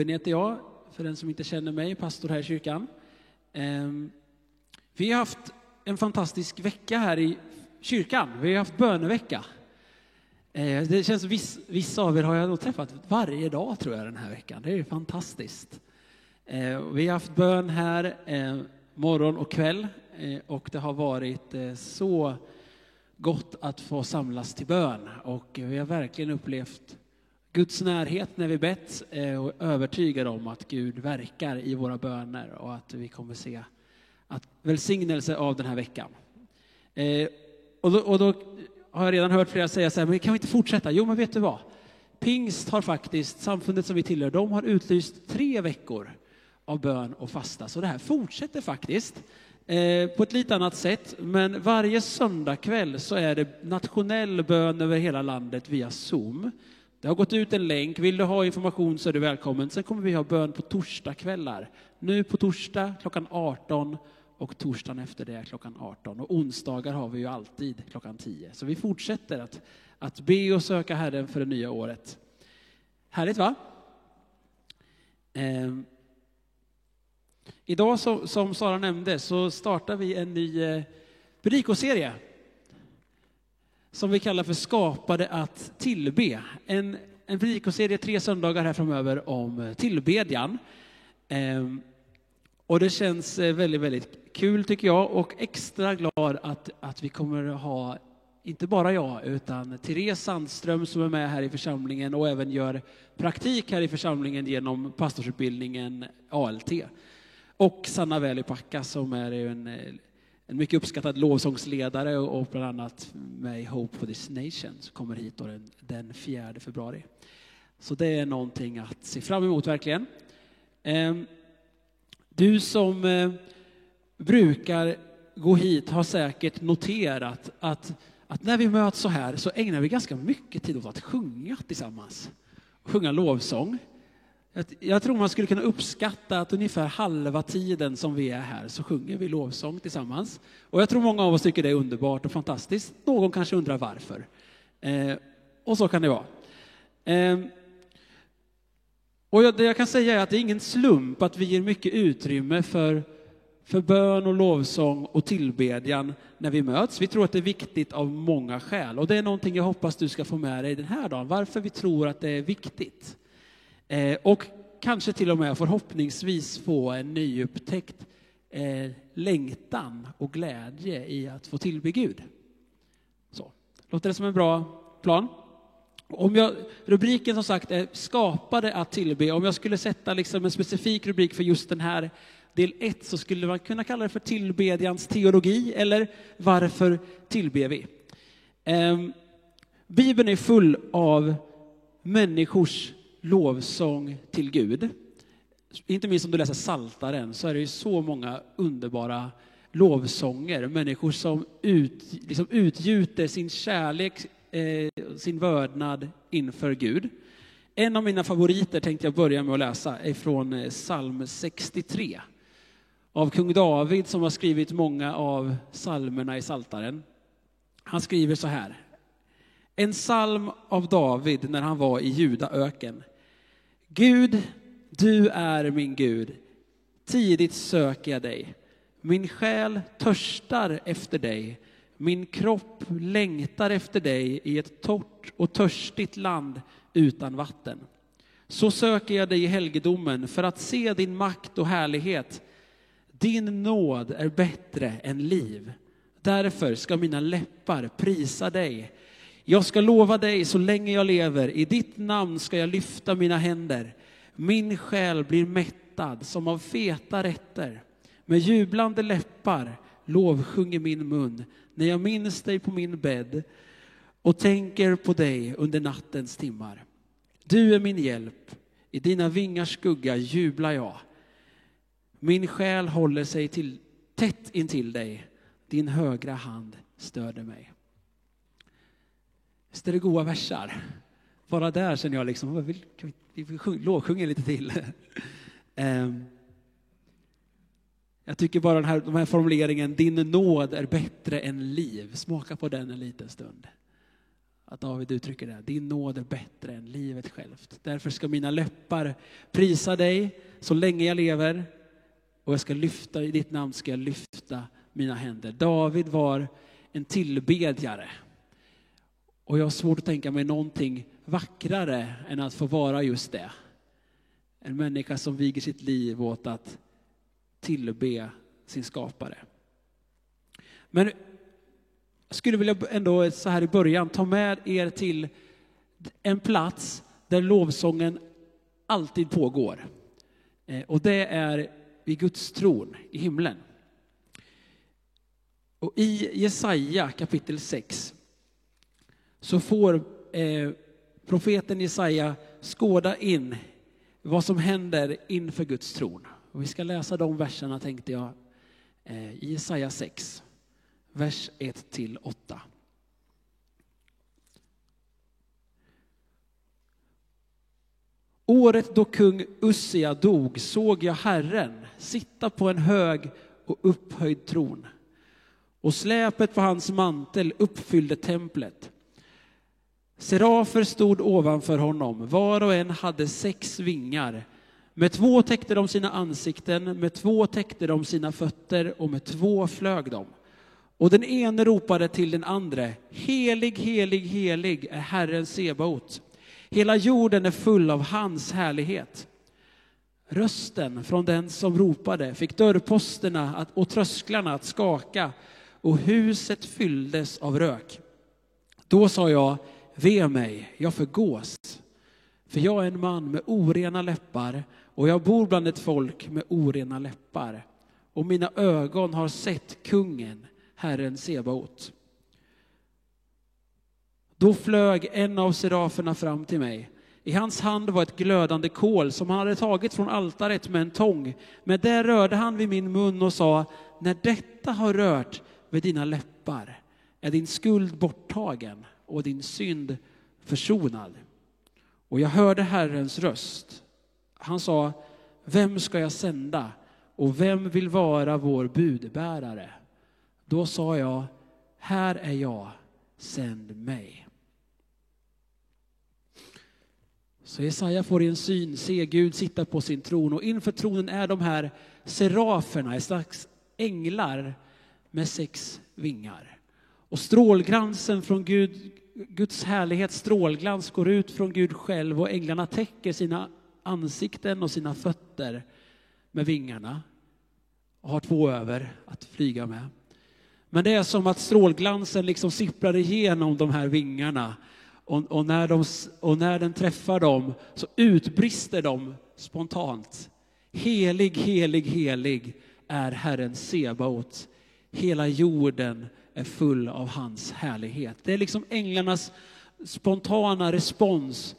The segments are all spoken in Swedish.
Robin heter jag, för den som inte känner mig, pastor här i kyrkan. Ehm, vi har haft en fantastisk vecka här i kyrkan. Vi har haft bönevecka. Ehm, det känns, viss, vissa av er har jag nog träffat varje dag tror jag den här veckan. Det är fantastiskt. Ehm, vi har haft bön här morgon och kväll eh, och det har varit eh, så gott att få samlas till bön och vi har verkligen upplevt Guds närhet när vi bett eh, och är övertygade om att Gud verkar i våra böner och att vi kommer se att välsignelse av den här veckan. Eh, och då, och då har jag redan hört flera säga så här, men kan vi inte fortsätta? Jo, men vet du vad? Pingst har faktiskt, samfundet som vi tillhör, de har utlyst tre veckor av bön och fasta. Så det här fortsätter faktiskt eh, på ett lite annat sätt. Men varje söndagkväll så är det nationell bön över hela landet via Zoom. Det har gått ut en länk. Vill du ha information så är du välkommen. Sen kommer vi ha bön på torsdagskvällar. Nu på torsdag klockan 18 och torsdagen efter det klockan 18. Och onsdagar har vi ju alltid klockan 10. Så vi fortsätter att, att be och söka Herren för det nya året. Härligt va? Eh, idag som, som Sara nämnde så startar vi en ny eh, predikoserie som vi kallar för Skapade att tillbe. En, en predikoserie tre söndagar här framöver om eh, tillbedjan. Ehm, och det känns eh, väldigt, väldigt kul tycker jag och extra glad att, att vi kommer ha, inte bara jag, utan Therese Sandström som är med här i församlingen och även gör praktik här i församlingen genom pastorsutbildningen ALT. Och Sanna Välipacka som är en, eh, en mycket uppskattad lovsångsledare och bland annat med i Hope for this nation som kommer hit den, den 4 februari. Så det är någonting att se fram emot verkligen. Ehm, du som eh, brukar gå hit har säkert noterat att, att när vi möts så här så ägnar vi ganska mycket tid åt att sjunga tillsammans. Sjunga lovsång. Jag tror man skulle kunna uppskatta att ungefär halva tiden som vi är här så sjunger vi lovsång tillsammans. Och jag tror många av oss tycker det är underbart och fantastiskt. Någon kanske undrar varför. Eh, och så kan det vara. Eh, och det jag kan säga är att det är ingen slump att vi ger mycket utrymme för, för bön och lovsång och tillbedjan när vi möts. Vi tror att det är viktigt av många skäl och det är någonting jag hoppas du ska få med dig den här dagen, varför vi tror att det är viktigt. Eh, och kanske till och med förhoppningsvis få en nyupptäckt eh, längtan och glädje i att få tillbe Gud. Så. Låter det som en bra plan? Om jag, rubriken som sagt är skapade att tillbe. Om jag skulle sätta liksom en specifik rubrik för just den här del 1 så skulle man kunna kalla det för tillbedjans teologi eller varför tillber vi? Eh, Bibeln är full av människors lovsång till Gud. Inte minst om du läser Saltaren så är det ju så många underbara lovsånger. Människor som ut, liksom utgjuter sin kärlek eh, sin vördnad inför Gud. En av mina favoriter tänkte jag börja med att läsa är från eh, psalm 63 av kung David som har skrivit många av psalmerna i Saltaren. Han skriver så här. En psalm av David när han var i Judaöken. Gud, du är min Gud. Tidigt söker jag dig. Min själ törstar efter dig. Min kropp längtar efter dig i ett torrt och törstigt land utan vatten. Så söker jag dig i helgedomen för att se din makt och härlighet. Din nåd är bättre än liv. Därför ska mina läppar prisa dig. Jag ska lova dig så länge jag lever. I ditt namn ska jag lyfta mina händer. Min själ blir mättad som av feta rätter. Med jublande läppar lovsjunger min mun när jag minns dig på min bädd och tänker på dig under nattens timmar. Du är min hjälp, i dina vingars skugga jublar jag. Min själ håller sig till, tätt intill dig, din högra hand stöder mig. Visst är det goda versar? Bara där känner jag liksom, vi, kan vi, vi lovsjunger lite till. um, Jag tycker bara den här, den här formuleringen, din nåd är bättre än liv, smaka på den en liten stund. att David uttrycker det. Din nåd är bättre än livet självt. Därför ska mina läppar prisa dig så länge jag lever och jag ska lyfta, i ditt namn ska jag lyfta mina händer. David var en tillbedjare. Och jag har svårt att tänka mig någonting vackrare än att få vara just det. En människa som viger sitt liv åt att tillbe sin skapare. Men jag skulle vilja ändå så här i början ta med er till en plats där lovsången alltid pågår. Eh, och det är vid Guds tron i himlen. Och i Jesaja kapitel 6 så får eh, profeten Jesaja skåda in vad som händer inför Guds tron. Och vi ska läsa de verserna tänkte jag eh, i Jesaja 6, vers 1 till 8. Året då kung Ussia dog såg jag Herren sitta på en hög och upphöjd tron. Och släpet på hans mantel uppfyllde templet. Serafer stod ovanför honom, var och en hade sex vingar. Med två täckte de sina ansikten, med två täckte de sina fötter och med två flög de. Och den ene ropade till den andre, helig, helig, helig är Herren Sebaot. Hela jorden är full av hans härlighet. Rösten från den som ropade fick dörrposterna och trösklarna att skaka och huset fylldes av rök. Då sa jag, ve mig, jag förgås. För jag är en man med orena läppar och jag bor bland ett folk med orena läppar. Och mina ögon har sett kungen, Herren Sebaot. Då flög en av seraferna fram till mig. I hans hand var ett glödande kol som han hade tagit från altaret med en tång. Med det rörde han vid min mun och sa, när detta har rört vid dina läppar är din skuld borttagen och din synd försonad. Och jag hörde Herrens röst. Han sa, vem ska jag sända och vem vill vara vår budbärare? Då sa jag, här är jag, sänd mig. Så Jesaja får i en syn se Gud sitta på sin tron och inför tronen är de här seraferna, ett slags änglar med sex vingar. Och strålglansen från Gud, Guds härlighet, strålglans går ut från Gud själv och änglarna täcker sina ansikten och sina fötter med vingarna och har två över att flyga med. Men det är som att strålglansen liksom sipprar igenom de här vingarna och, och, när de, och när den träffar dem så utbrister de spontant. Helig, helig, helig är Herren Sebaot. Hela jorden är full av hans härlighet. Det är liksom änglarnas spontana respons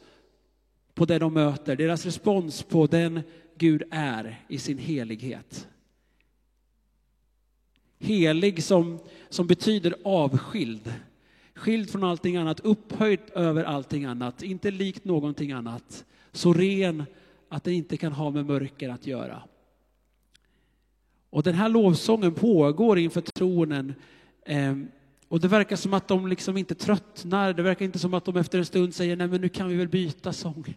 på det de möter, deras respons på den Gud är i sin helighet. Helig som, som betyder avskild, skild från allting annat, upphöjt över allting annat, inte likt någonting annat, så ren att den inte kan ha med mörker att göra. Och den här lovsången pågår inför tronen. Ehm, och det verkar som att de liksom inte tröttnar. Det verkar inte som att de efter en stund säger, nej men nu kan vi väl byta sång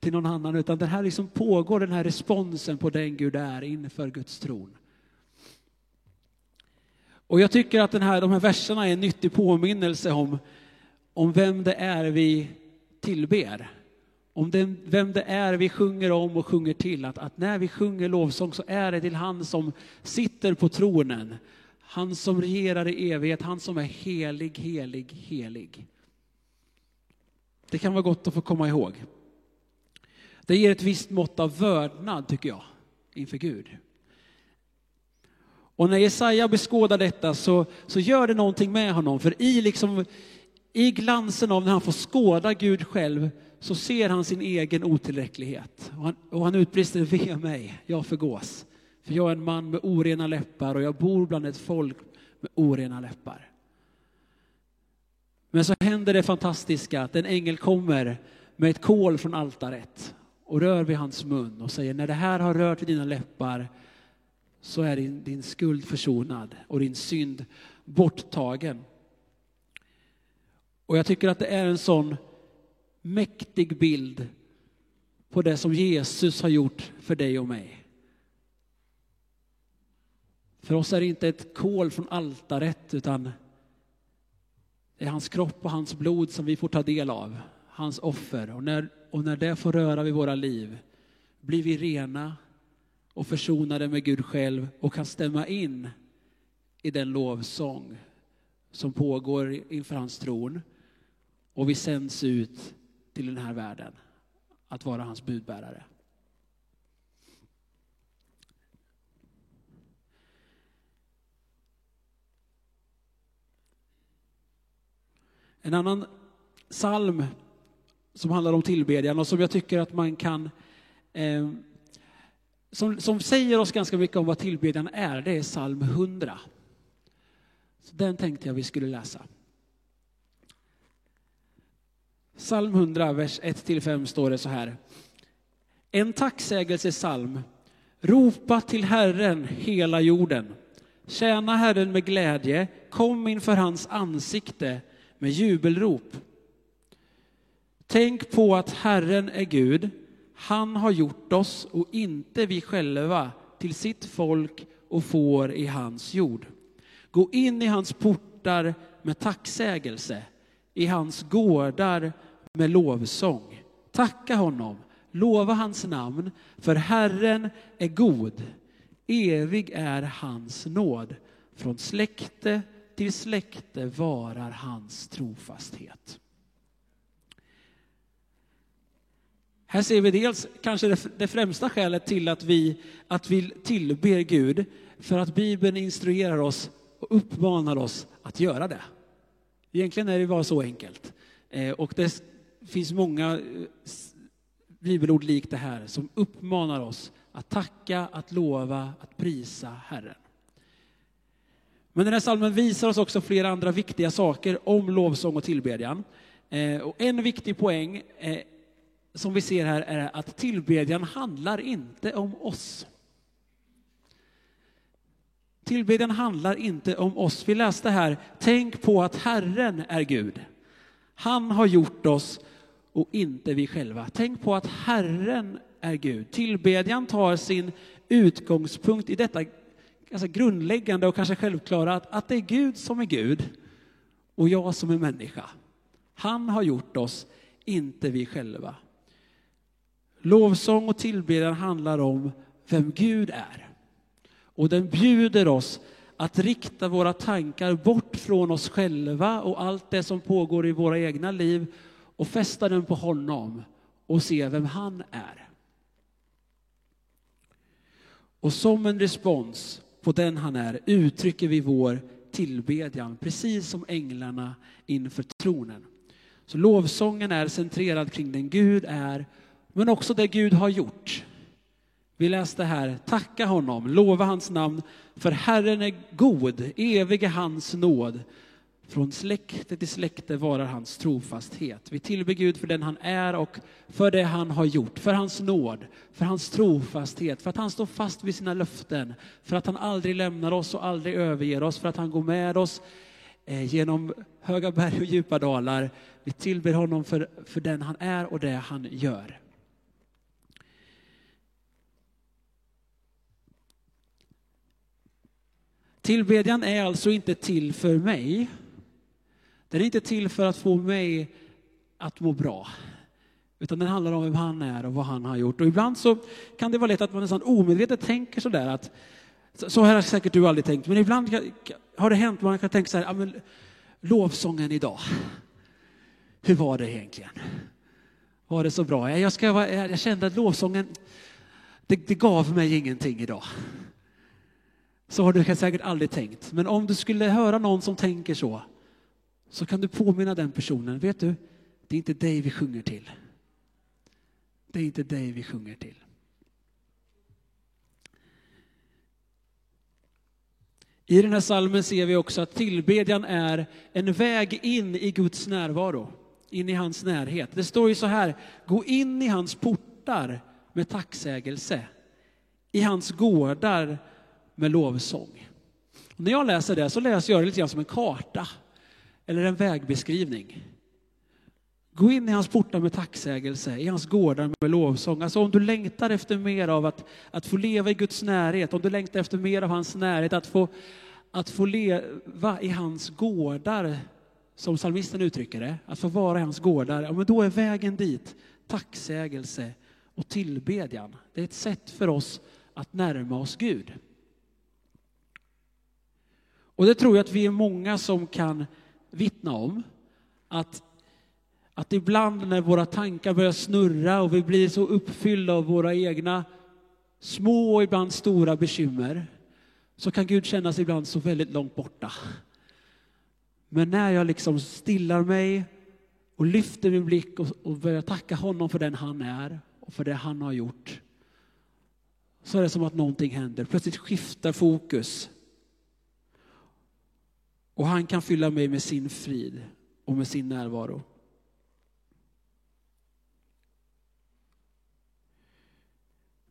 till någon annan. Utan det här liksom pågår, den här responsen på den Gud är inför Guds tron. Och jag tycker att den här, de här verserna är en nyttig påminnelse om, om vem det är vi tillber om den, vem det är vi sjunger om och sjunger till. Att, att när vi sjunger lovsång så är det till han som sitter på tronen. Han som regerar i evighet, han som är helig, helig, helig. Det kan vara gott att få komma ihåg. Det ger ett visst mått av vördnad, tycker jag, inför Gud. Och när Jesaja beskådar detta så, så gör det någonting med honom, för i, liksom, i glansen av när han får skåda Gud själv så ser han sin egen otillräcklighet. Och han, och han utbrister, ve mig, jag förgås. För jag är en man med orena läppar och jag bor bland ett folk med orena läppar. Men så händer det fantastiska att en ängel kommer med ett kol från altaret och rör vid hans mun och säger, när det här har rört vid dina läppar så är din, din skuld försonad och din synd borttagen. Och jag tycker att det är en sån mäktig bild på det som Jesus har gjort för dig och mig. För oss är det inte ett kol från altaret utan det är hans kropp och hans blod som vi får ta del av, hans offer. Och när, och när det får röra vid våra liv blir vi rena och försonade med Gud själv och kan stämma in i den lovsång som pågår inför hans tron. Och vi sänds ut till den här världen att vara hans budbärare. En annan psalm som handlar om tillbedjan och som jag tycker att man kan eh, som, som säger oss ganska mycket om vad tillbedjan är, det är psalm 100. Så den tänkte jag vi skulle läsa. Psalm 100, vers 1-5 står det så här. En tacksägelsesalm. Ropa till Herren, hela jorden. Tjäna Herren med glädje, kom inför hans ansikte med jubelrop. Tänk på att Herren är Gud. Han har gjort oss och inte vi själva till sitt folk och får i hans jord. Gå in i hans portar med tacksägelse, i hans gårdar med lovsång. Tacka honom, lova hans namn, för Herren är god. Evig är hans nåd. Från släkte till släkte varar hans trofasthet. Här ser vi dels kanske det främsta skälet till att vi, att vi tillber Gud, för att Bibeln instruerar oss och uppmanar oss att göra det. Egentligen är det bara så enkelt. Eh, och det finns många eh, bibelord likt det här som uppmanar oss att tacka, att lova, att prisa Herren. Men den här salmen visar oss också flera andra viktiga saker om lovsång och tillbedjan. Eh, och en viktig poäng eh, som vi ser här är att tillbedjan handlar inte om oss. Tillbedjan handlar inte om oss. Vi läste här, tänk på att Herren är Gud. Han har gjort oss och inte vi själva. Tänk på att Herren är Gud. Tillbedjan tar sin utgångspunkt i detta ganska grundläggande och kanske självklara att, att det är Gud som är Gud och jag som är människa. Han har gjort oss, inte vi själva. Lovsång och tillbedjan handlar om vem Gud är. Och den bjuder oss att rikta våra tankar bort från oss själva och allt det som pågår i våra egna liv och fästa den på honom och se vem han är. Och som en respons på den han är uttrycker vi vår tillbedjan, precis som änglarna inför tronen. Så lovsången är centrerad kring den Gud är, men också det Gud har gjort. Vi läste här, tacka honom, lova hans namn, för Herren är god, evig är hans nåd. Från släkte till släkte varar hans trofasthet. Vi tillber Gud för den han är och för det han har gjort, för hans nåd, för hans trofasthet, för att han står fast vid sina löften, för att han aldrig lämnar oss och aldrig överger oss, för att han går med oss eh, genom höga berg och djupa dalar. Vi tillber honom för, för den han är och det han gör. Tillbedjan är alltså inte till för mig. Den är inte till för att få mig att må bra. Utan den handlar om vem han är och vad han har gjort. Och ibland så kan det vara lätt att man nästan omedvetet tänker sådär att så här har säkert du aldrig tänkt, men ibland har det hänt, man kan tänka så här, ja, men, lovsången idag, hur var det egentligen? Var det så bra? Jag, ska, jag kände att lovsången, det, det gav mig ingenting idag. Så har du säkert aldrig tänkt. Men om du skulle höra någon som tänker så, så kan du påminna den personen, vet du, det är inte dig vi sjunger till. Det är inte dig vi sjunger till. I den här salmen ser vi också att tillbedjan är en väg in i Guds närvaro, in i hans närhet. Det står ju så här, gå in i hans portar med tacksägelse, i hans gårdar med lovsång. Och när jag läser det så läser jag det lite grann som en karta eller en vägbeskrivning. Gå in i hans portar med tacksägelse, i hans gårdar med lovsång. Alltså om du längtar efter mer av att, att få leva i Guds närhet, om du längtar efter mer av hans närhet, att få, att få leva i hans gårdar, som psalmisten uttrycker det, att få vara i hans gårdar, ja, men då är vägen dit tacksägelse och tillbedjan. Det är ett sätt för oss att närma oss Gud. Och det tror jag att vi är många som kan vittna om. Att, att ibland när våra tankar börjar snurra och vi blir så uppfyllda av våra egna små och ibland stora bekymmer, så kan Gud kännas ibland så väldigt långt borta. Men när jag liksom stillar mig och lyfter min blick och, och börjar tacka honom för den han är och för det han har gjort, så är det som att någonting händer. Plötsligt skiftar fokus. Och han kan fylla mig med sin frid och med sin närvaro.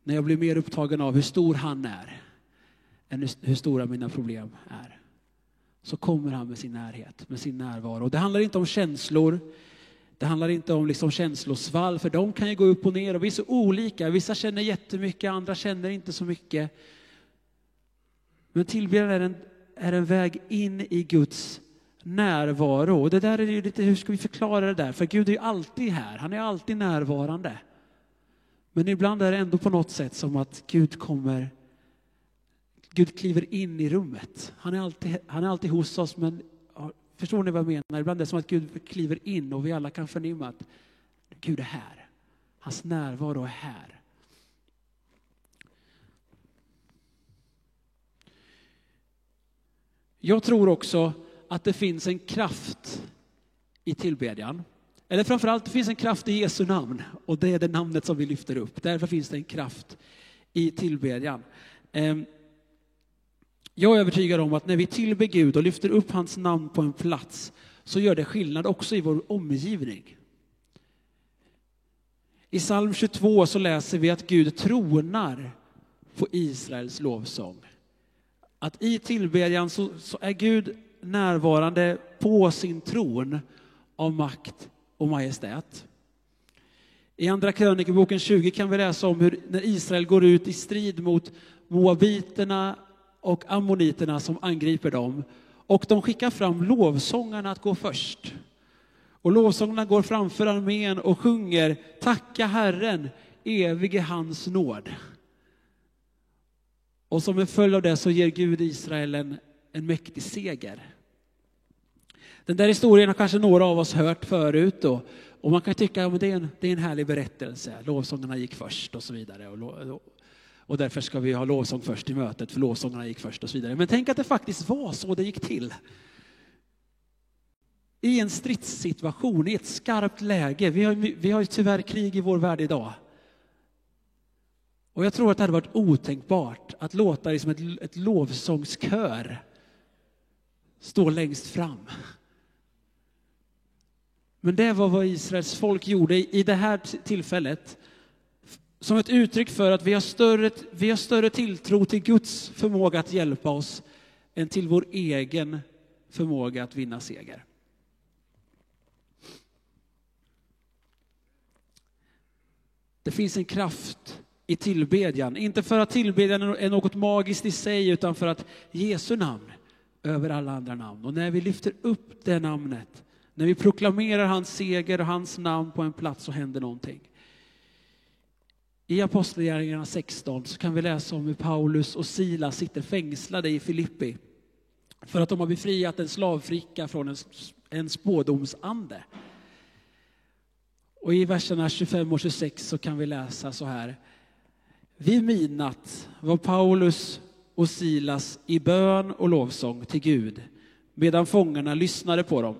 När jag blir mer upptagen av hur stor han är än hur stora mina problem är så kommer han med sin närhet, med sin närvaro. Det handlar inte om känslor, det handlar inte om liksom känslosvall, för de kan ju gå upp och ner och vi är så olika. Vissa känner jättemycket, andra känner inte så mycket. Men tillbedjan är en, är en väg in i Guds närvaro. Och det där är ju lite, hur ska vi förklara det där? För Gud är ju alltid här, han är alltid närvarande. Men ibland är det ändå på något sätt som att Gud kommer, Gud kliver in i rummet. Han är alltid, han är alltid hos oss, men Förstår ni vad jag menar? Ibland är det som att Gud kliver in och vi alla kan förnimma att Gud är här. Hans närvaro är här. Jag tror också att det finns en kraft i tillbedjan. Eller framförallt, det finns en kraft i Jesu namn. Och det är det namnet som vi lyfter upp. Därför finns det en kraft i tillbedjan. Ehm, jag är övertygad om att när vi tillber Gud och lyfter upp hans namn på en plats så gör det skillnad också i vår omgivning. I psalm 22 så läser vi att Gud tronar på Israels lovsång. Att i tillbedjan så, så är Gud närvarande på sin tron av makt och majestät. I Andra krönikeboken 20 kan vi läsa om hur när Israel går ut i strid mot moabiterna och ammoniterna som angriper dem. Och de skickar fram lovsångarna att gå först. Och lovsångarna går framför armén och sjunger Tacka Herren, evig är hans nåd. Och som en följd av det så ger Gud Israel en, en mäktig seger. Den där historien har kanske några av oss hört förut och, och man kan tycka att ja, det, är en, det är en härlig berättelse. Lovsångarna gick först och så vidare. Och, och därför ska vi ha lovsång först i mötet, för lovsångarna gick först och så vidare. Men tänk att det faktiskt var så det gick till. I en stridssituation, i ett skarpt läge. Vi har, vi har ju tyvärr krig i vår värld idag. Och jag tror att det hade varit otänkbart att låta liksom ett, ett lovsångskör stå längst fram. Men det var vad Israels folk gjorde i det här tillfället som ett uttryck för att vi har, större, vi har större tilltro till Guds förmåga att hjälpa oss än till vår egen förmåga att vinna seger. Det finns en kraft i tillbedjan, inte för att tillbedjan är något magiskt i sig, utan för att Jesu namn över alla andra namn. Och när vi lyfter upp det namnet, när vi proklamerar hans seger och hans namn på en plats så händer någonting. I Apostlagärningarna 16 så kan vi läsa om hur Paulus och Silas sitter fängslade i Filippi för att de har befriat en slavfricka från en, en spådomsande. Och i verserna 25 och 26 så kan vi läsa så här. Vid midnatt var Paulus och Silas i bön och lovsång till Gud medan fångarna lyssnade på dem.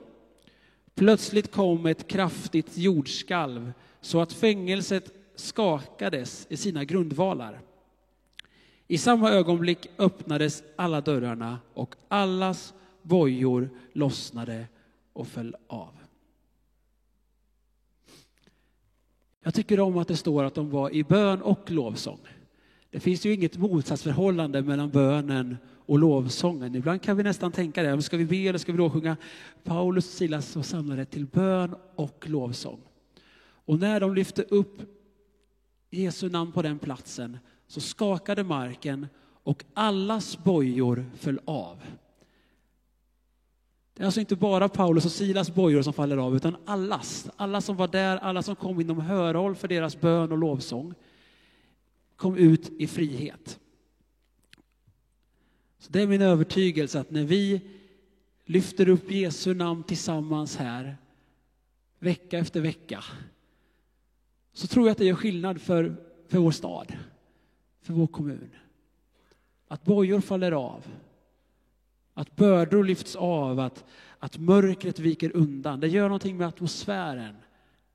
Plötsligt kom ett kraftigt jordskalv så att fängelset skakades i sina grundvalar. I samma ögonblick öppnades alla dörrarna och allas bojor lossnade och föll av. Jag tycker om att det står att de var i bön och lovsång. Det finns ju inget motsatsförhållande mellan bönen och lovsången. Ibland kan vi nästan tänka det, ska vi be eller ska vi lovsjunga? Paulus och Silas var samlade till bön och lovsång. Och när de lyfte upp Jesu namn på den platsen så skakade marken och allas bojor föll av. Det är alltså inte bara Paulus och Silas bojor som faller av, utan allas. Alla som var där, alla som kom inom hörhåll för deras bön och lovsång, kom ut i frihet. Så det är min övertygelse att när vi lyfter upp Jesu namn tillsammans här, vecka efter vecka, så tror jag att det gör skillnad för, för vår stad, för vår kommun. Att bojor faller av, att bördor lyfts av, att, att mörkret viker undan. Det gör någonting med atmosfären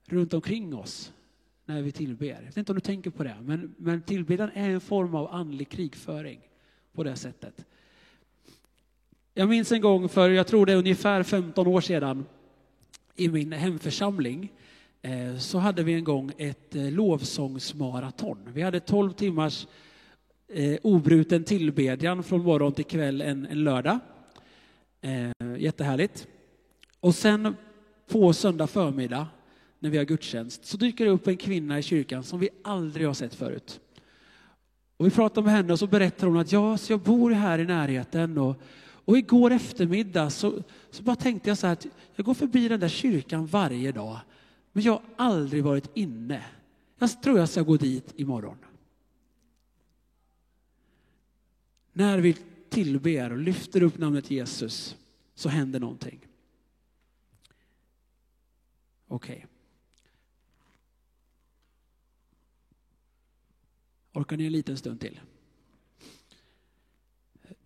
runt omkring oss när vi tillber. Jag vet inte om du tänker på det, men, men tillbedjan är en form av andlig krigföring på det sättet. Jag minns en gång för, jag tror det är ungefär 15 år sedan, i min hemförsamling, eh, så hade vi en gång ett eh, lovsångsmaraton. Vi hade 12 timmars eh, obruten tillbedjan från morgon till kväll en, en lördag. Eh, jättehärligt. Och sen på söndag förmiddag, när vi har gudstjänst, så dyker det upp en kvinna i kyrkan som vi aldrig har sett förut. Och vi pratar med henne och så berättar hon att ja, så jag bor här i närheten och, och igår eftermiddag så, så bara tänkte jag så här att jag går förbi den där kyrkan varje dag, men jag har aldrig varit inne. Jag tror jag ska gå dit imorgon. När vi tillber och lyfter upp namnet Jesus så händer någonting. Okej. Okay. Orkar ni en liten stund till?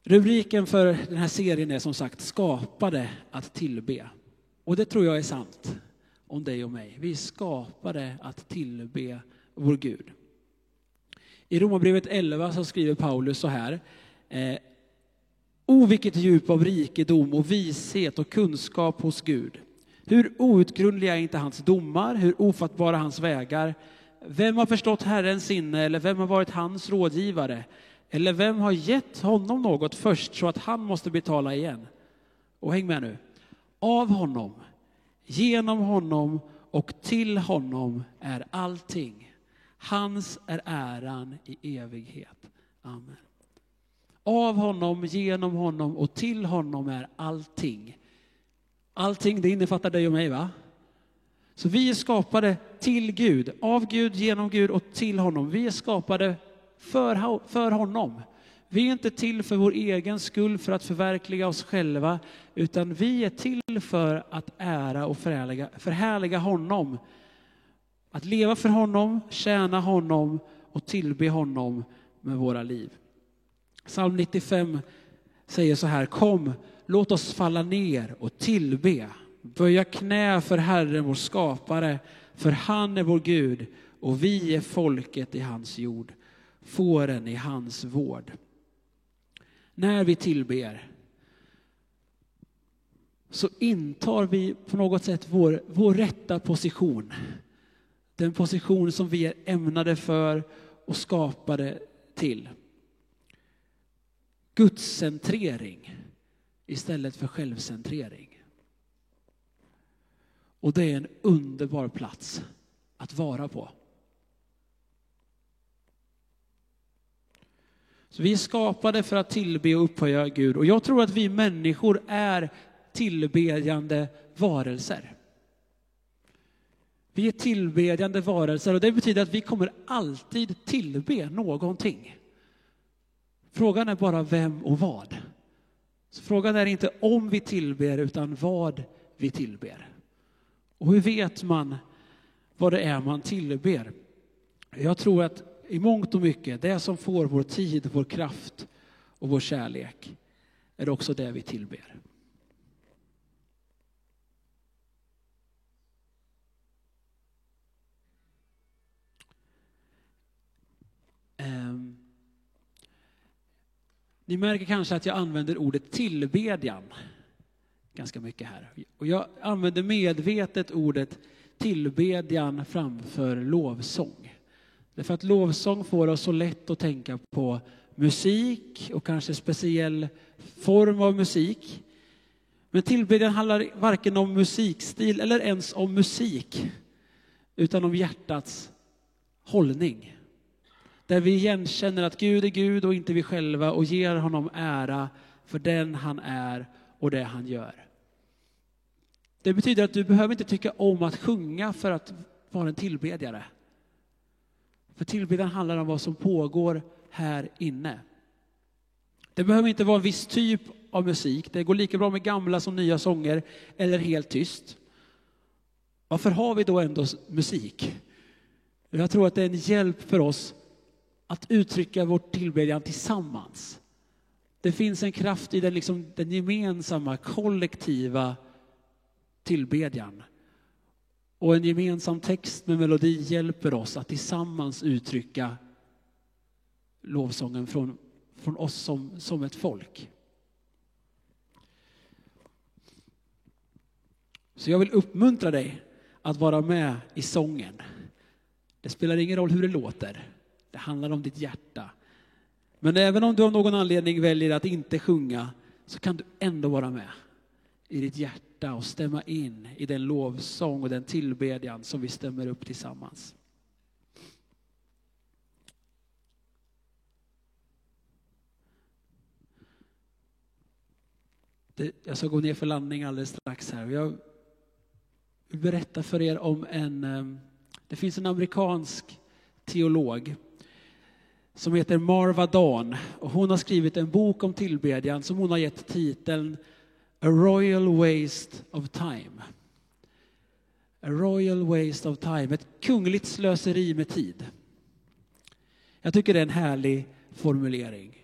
Rubriken för den här serien är som sagt Skapade att tillbe. Och det tror jag är sant om dig och mig. Vi är skapade att tillbe vår Gud. I Romarbrevet 11 så skriver Paulus så här. Eh, o vilket djup av rikedom och vishet och kunskap hos Gud. Hur outgrundliga är inte hans domar, hur ofattbara hans vägar. Vem har förstått Herrens sinne eller vem har varit hans rådgivare? Eller vem har gett honom något först så att han måste betala igen? Och häng med nu. Av honom, genom honom och till honom är allting. Hans är äran i evighet. Amen. Av honom, genom honom och till honom är allting. Allting, det innefattar dig och mig, va? Så vi är skapade till Gud, av Gud, genom Gud och till honom. Vi är skapade för, för honom. Vi är inte till för vår egen skull, för att förverkliga oss själva, utan vi är till för att ära och förhärliga, förhärliga honom. Att leva för honom, tjäna honom och tillbe honom med våra liv. Psalm 95 säger så här, kom, låt oss falla ner och tillbe, böja knä för Herren vår skapare, för han är vår Gud och vi är folket i hans jord, fåren i hans vård. När vi tillber så intar vi på något sätt vår, vår rätta position. Den position som vi är ämnade för och skapade till. Gudscentrering istället för självcentrering. Och det är en underbar plats att vara på. Så vi är skapade för att tillbe och upphöja Gud. Och jag tror att vi människor är tillbedjande varelser. Vi är tillbedjande varelser och det betyder att vi kommer alltid tillbe någonting. Frågan är bara vem och vad. Så frågan är inte om vi tillber, utan vad vi tillber. Och hur vet man vad det är man tillber? Jag tror att i mångt och mycket, det som får vår tid, vår kraft och vår kärlek, är också det vi tillber. Um. Ni märker kanske att jag använder ordet tillbedjan ganska mycket här. Och jag använder medvetet ordet tillbedjan framför lovsång. Därför att lovsång får oss så lätt att tänka på musik och kanske speciell form av musik. Men tillbedjan handlar varken om musikstil eller ens om musik, utan om hjärtats hållning. Där vi igenkänner att Gud är Gud och inte vi själva och ger honom ära för den han är och det han gör. Det betyder att du behöver inte tycka om att sjunga för att vara en tillbedjare. För tillbedjan handlar om vad som pågår här inne. Det behöver inte vara en viss typ av musik. Det går lika bra med gamla som nya sånger eller helt tyst. Varför har vi då ändå musik? Jag tror att det är en hjälp för oss att uttrycka vår tillbedjan tillsammans. Det finns en kraft i den, liksom, den gemensamma, kollektiva tillbedjan. Och en gemensam text med melodi hjälper oss att tillsammans uttrycka lovsången från, från oss som, som ett folk. Så jag vill uppmuntra dig att vara med i sången. Det spelar ingen roll hur det låter. Det handlar om ditt hjärta. Men även om du av någon anledning väljer att inte sjunga så kan du ändå vara med i ditt hjärta och stämma in i den lovsång och den tillbedjan som vi stämmer upp tillsammans. jag ska gå ner för landning alldeles strax här. Jag vill berätta för er om en... Eh, det finns en amerikansk teolog som heter Marva Dawn. Och hon har skrivit en bok om tillbedjan som hon har gett titeln A Royal Waste of Time. A Royal Waste of Time, ett kungligt slöseri med tid. Jag tycker det är en härlig formulering.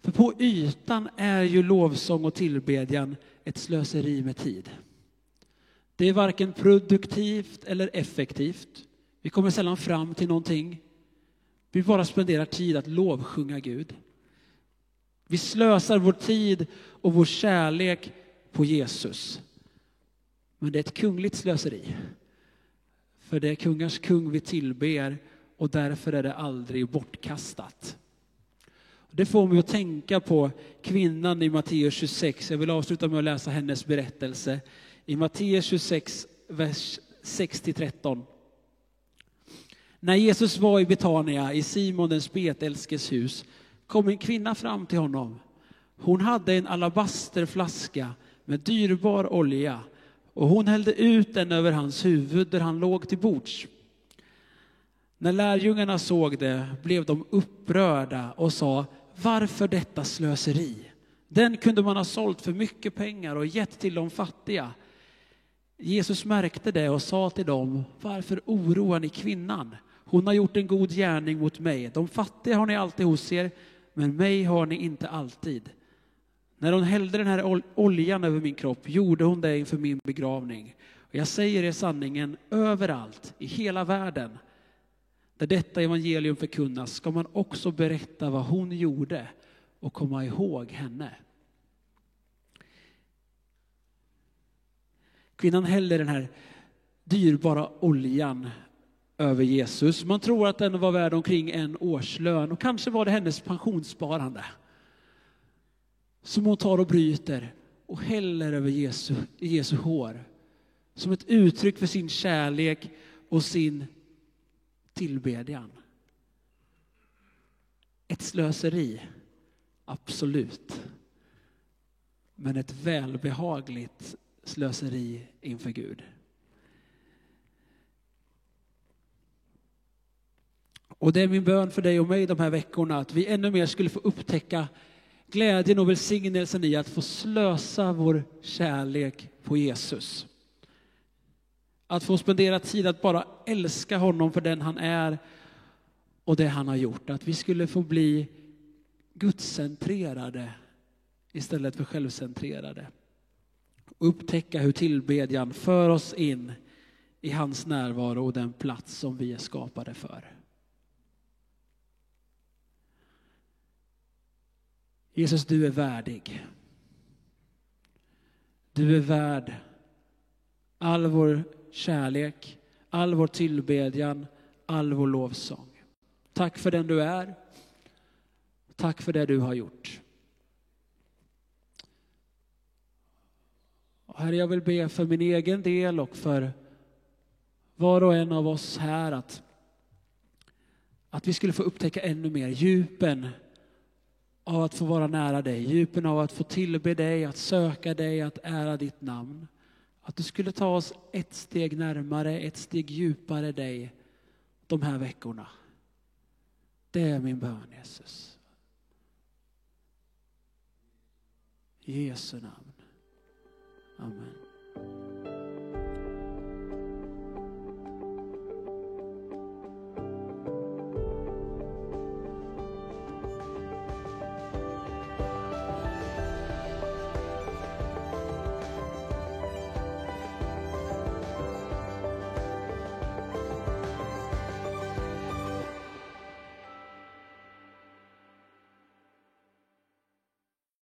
För på ytan är ju lovsång och tillbedjan ett slöseri med tid. Det är varken produktivt eller effektivt. Vi kommer sällan fram till någonting. Vi bara spenderar tid att lovsjunga Gud. Vi slösar vår tid och vår kärlek på Jesus. Men det är ett kungligt slöseri. För det är kungars kung vi tillber och därför är det aldrig bortkastat. Det får mig att tänka på kvinnan i Matteus 26. Jag vill avsluta med att läsa hennes berättelse. I Matteus 26, vers 6-13. När Jesus var i Betania, i Simon den spetälskes hus, kom en kvinna fram till honom. Hon hade en alabasterflaska med dyrbar olja och hon hällde ut den över hans huvud där han låg till bords. När lärjungarna såg det blev de upprörda och sa, varför detta slöseri? Den kunde man ha sålt för mycket pengar och gett till de fattiga. Jesus märkte det och sa till dem, varför oroar ni kvinnan? Hon har gjort en god gärning mot mig. De fattiga har ni alltid hos er, men mig har ni inte alltid. När hon hällde den här oljan över min kropp gjorde hon det inför min begravning. Och jag säger er sanningen, överallt i hela världen där detta evangelium förkunnas ska man också berätta vad hon gjorde och komma ihåg henne. Kvinnan häller den här dyrbara oljan över Jesus. Man tror att den var värd omkring en årslön och kanske var det hennes pensionssparande. Som hon tar och bryter och häller över Jesu, Jesu hår. Som ett uttryck för sin kärlek och sin tillbedjan. Ett slöseri, absolut. Men ett välbehagligt slöseri inför Gud. Och det är min bön för dig och mig de här veckorna att vi ännu mer skulle få upptäcka glädjen och välsignelsen i att få slösa vår kärlek på Jesus. Att få spendera tid att bara älska honom för den han är och det han har gjort. Att vi skulle få bli gudscentrerade istället för självcentrerade. Och upptäcka hur tillbedjan för oss in i hans närvaro och den plats som vi är skapade för. Jesus, du är värdig. Du är värd all vår kärlek, all vår tillbedjan, all vår lovsång. Tack för den du är. Tack för det du har gjort. Herre, jag vill be för min egen del och för var och en av oss här att, att vi skulle få upptäcka ännu mer djupen av att få vara nära dig, djupen av att få tillbe dig, att söka dig, att ära ditt namn. Att du skulle ta oss ett steg närmare, ett steg djupare dig de här veckorna. Det är min bön, Jesus. I Jesu namn. Amen.